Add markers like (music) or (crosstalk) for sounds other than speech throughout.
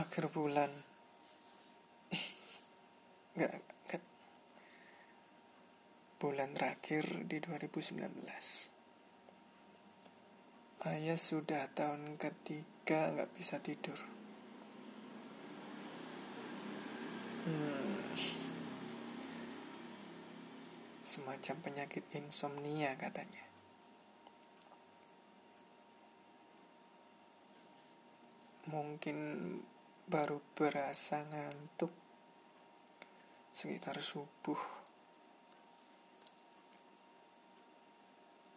akhir bulan. (laughs) Nggak nggak. Bulan terakhir di 2019 ayah sudah tahun ketiga nggak bisa tidur. Hmm. semacam penyakit insomnia katanya. Mungkin baru berasa ngantuk. Sekitar subuh.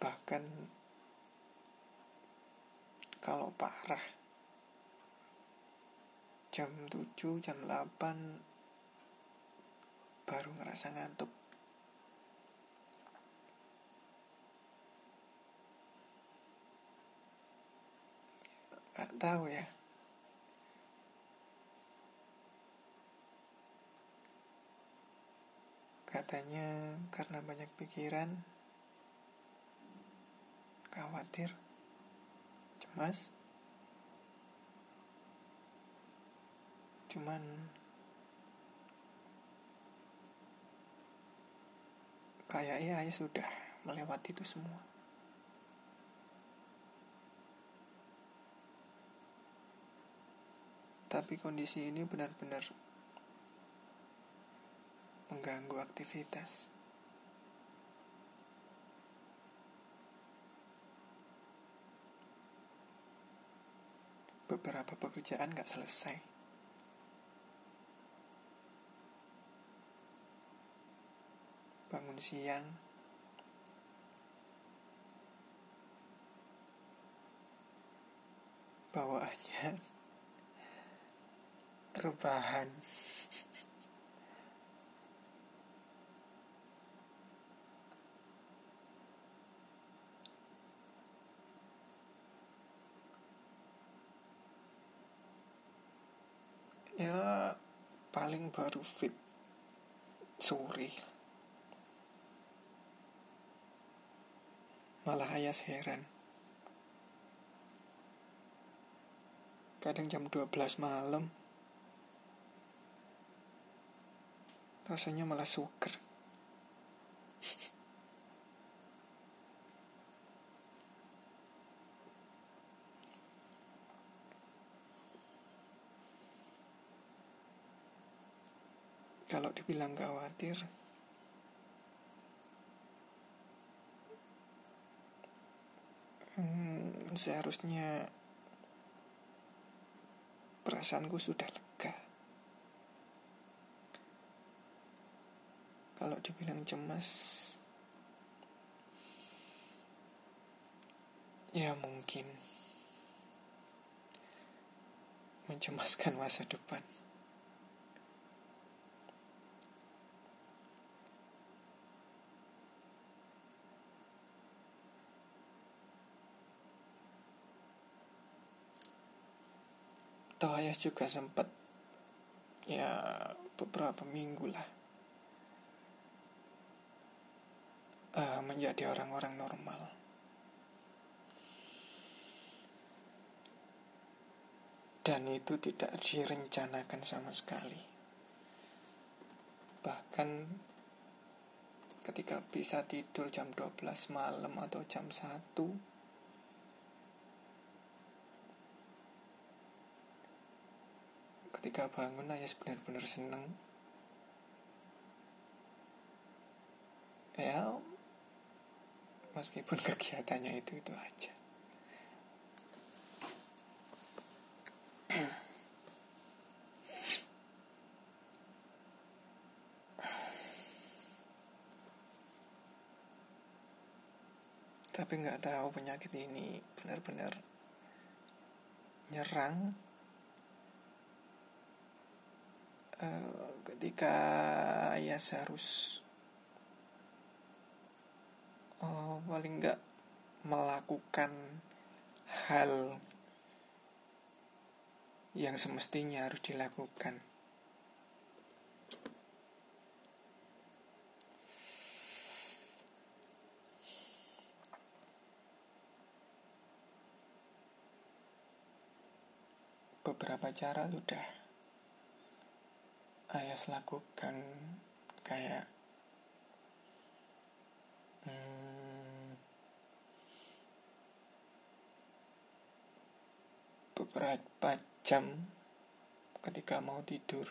Bahkan kalau parah jam 7 jam 8 baru ngerasa ngantuk. Gak tahu ya Katanya karena banyak pikiran, khawatir, cemas. Cuman kayaknya ayah sudah melewati itu semua. Tapi kondisi ini benar-benar mengganggu aktivitas. Beberapa pekerjaan gak selesai. Bangun siang, bawaannya (laughs) rebahan. ya paling baru fit sore. Malah ayah heran. Kadang jam 12 malam. Rasanya malah suker kalau dibilang khawatir. Hmm, seharusnya perasaanku sudah lega. Kalau dibilang cemas ya mungkin mencemaskan masa depan toh juga sempat ya beberapa minggu lah uh, menjadi orang-orang normal. Dan itu tidak direncanakan sama sekali. Bahkan ketika bisa tidur jam 12 malam atau jam 1 ketika bangun ayah benar-benar seneng. Ya meskipun (laughs) kegiatannya itu itu aja. Tapi nggak tahu penyakit ini benar-benar nyerang Eh, ketika ayah harus uh, paling nggak melakukan hal yang semestinya harus dilakukan. beberapa cara sudah Ayas lakukan kayak hmm, beberapa jam ketika mau tidur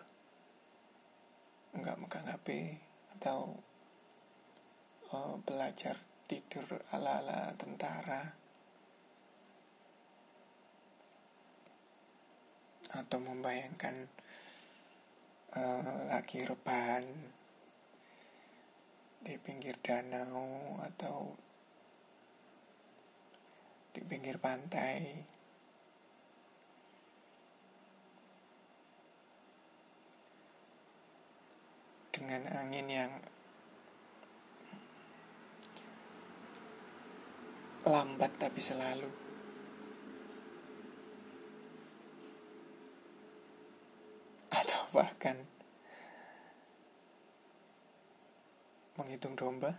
nggak megang HP atau uh, belajar tidur ala-ala tentara. Atau membayangkan uh, lagi rebahan di pinggir danau atau di pinggir pantai dengan angin yang lambat tapi selalu. Atau bahkan menghitung domba.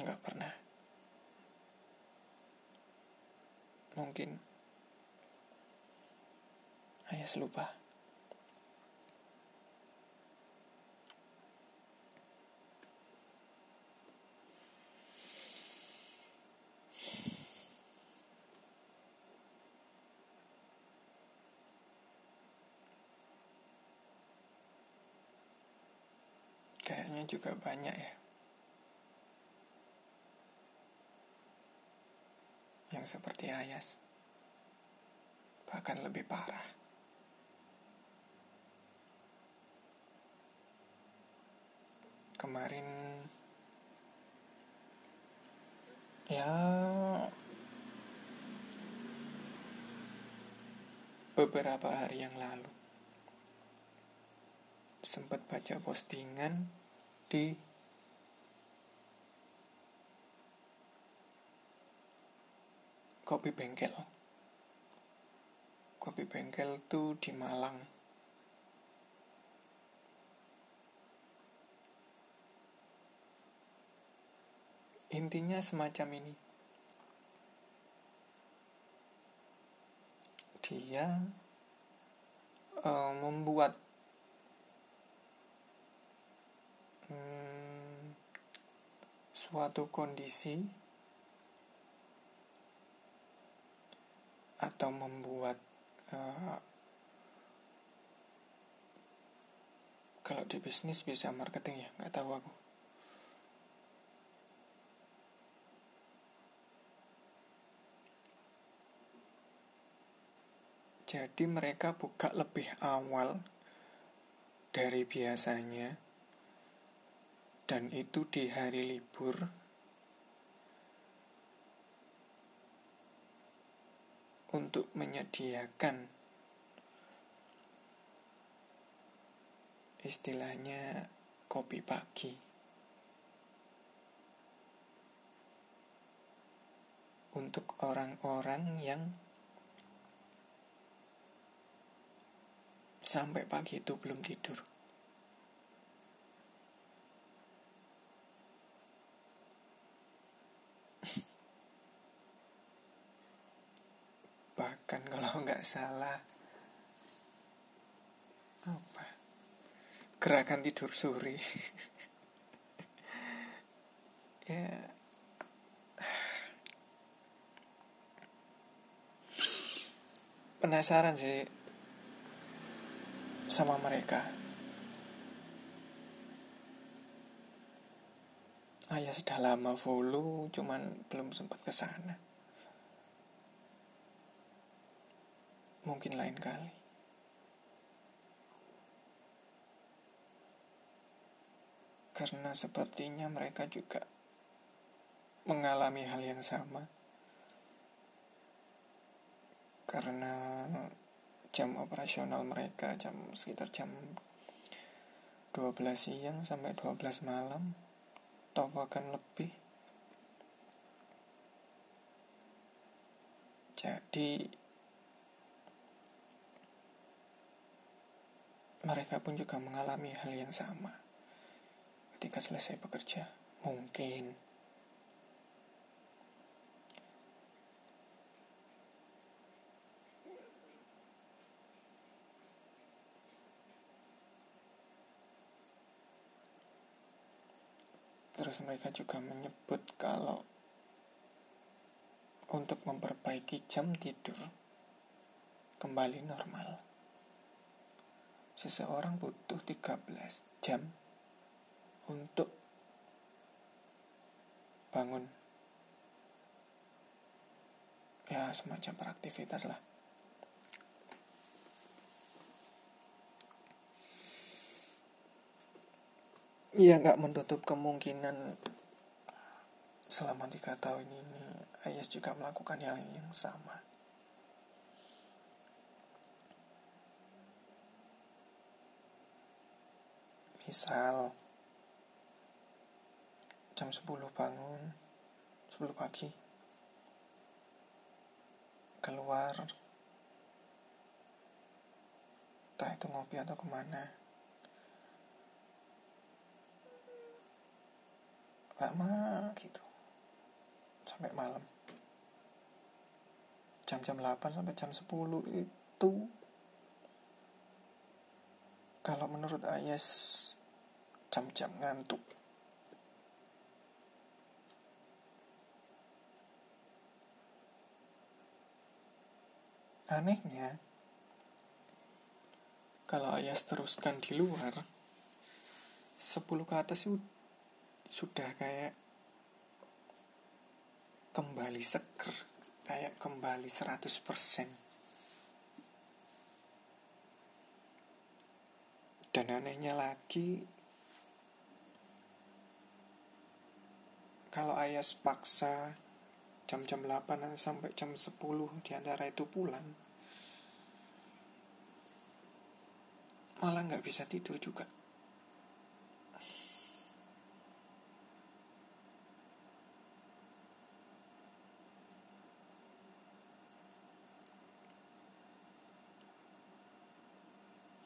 Enggak pernah. Mungkin ayah lupa. kayaknya juga banyak ya. Yang seperti Ayas. Bahkan lebih parah. Kemarin ya beberapa hari yang lalu sempat baca postingan di kopi bengkel. Kopi bengkel tuh di Malang. Intinya semacam ini. Dia uh, membuat hmm, suatu kondisi atau membuat uh, kalau di bisnis bisa marketing ya? Nggak tahu aku. Jadi mereka buka lebih awal dari biasanya dan itu di hari libur untuk menyediakan istilahnya kopi pagi untuk orang-orang yang sampai pagi itu belum tidur. Bahkan kalau (laughs) nggak salah. Apa? Gerakan tidur suri. (laughs) Ya. Penasaran sih sama mereka. Ayah sudah lama follow, cuman belum sempat ke sana. Mungkin lain kali. Karena sepertinya mereka juga mengalami hal yang sama. Karena jam operasional mereka jam sekitar jam 12 siang sampai 12 malam atau bahkan lebih. Jadi mereka pun juga mengalami hal yang sama. Ketika selesai bekerja, mungkin Terus mereka juga menyebut kalau untuk memperbaiki jam tidur kembali normal seseorang butuh 13 jam untuk bangun ya semacam beraktivitas lah Iya nggak menutup kemungkinan selama tiga tahun ini Ayas juga melakukan hal yang sama. Misal jam 10 bangun 10 pagi keluar entah itu ngopi atau ke mana. Lama gitu sampai malam. Jam-jam 8 sampai jam 10 itu kalau menurut Ayas jam-jam ngantuk. Anehnya kalau Ayas teruskan di luar 10 ke atas sudah kayak kembali seger kayak kembali 100% dan anehnya lagi kalau Ayas paksa jam-jam 8 sampai jam 10 di antara itu pulang malah nggak bisa tidur juga.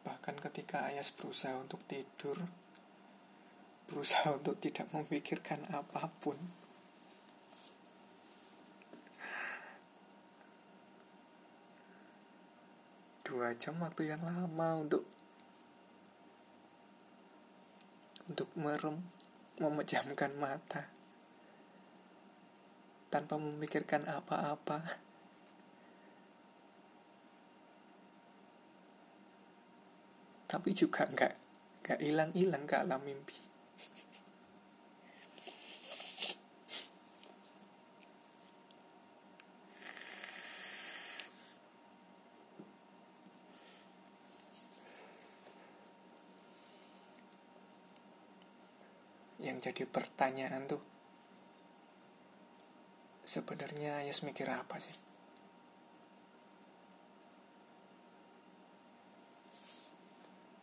Bahkan ketika Ayas berusaha untuk tidur berusaha untuk tidak memikirkan apa pun. Dua jam waktu yang lama untuk untuk merem memejamkan mata. Tanpa memikirkan apa-apa. Tapi juga nggak nggak hilang-hilang ke alam mimpi yang jadi pertanyaan tuh sebenarnya Ayas mikir apa sih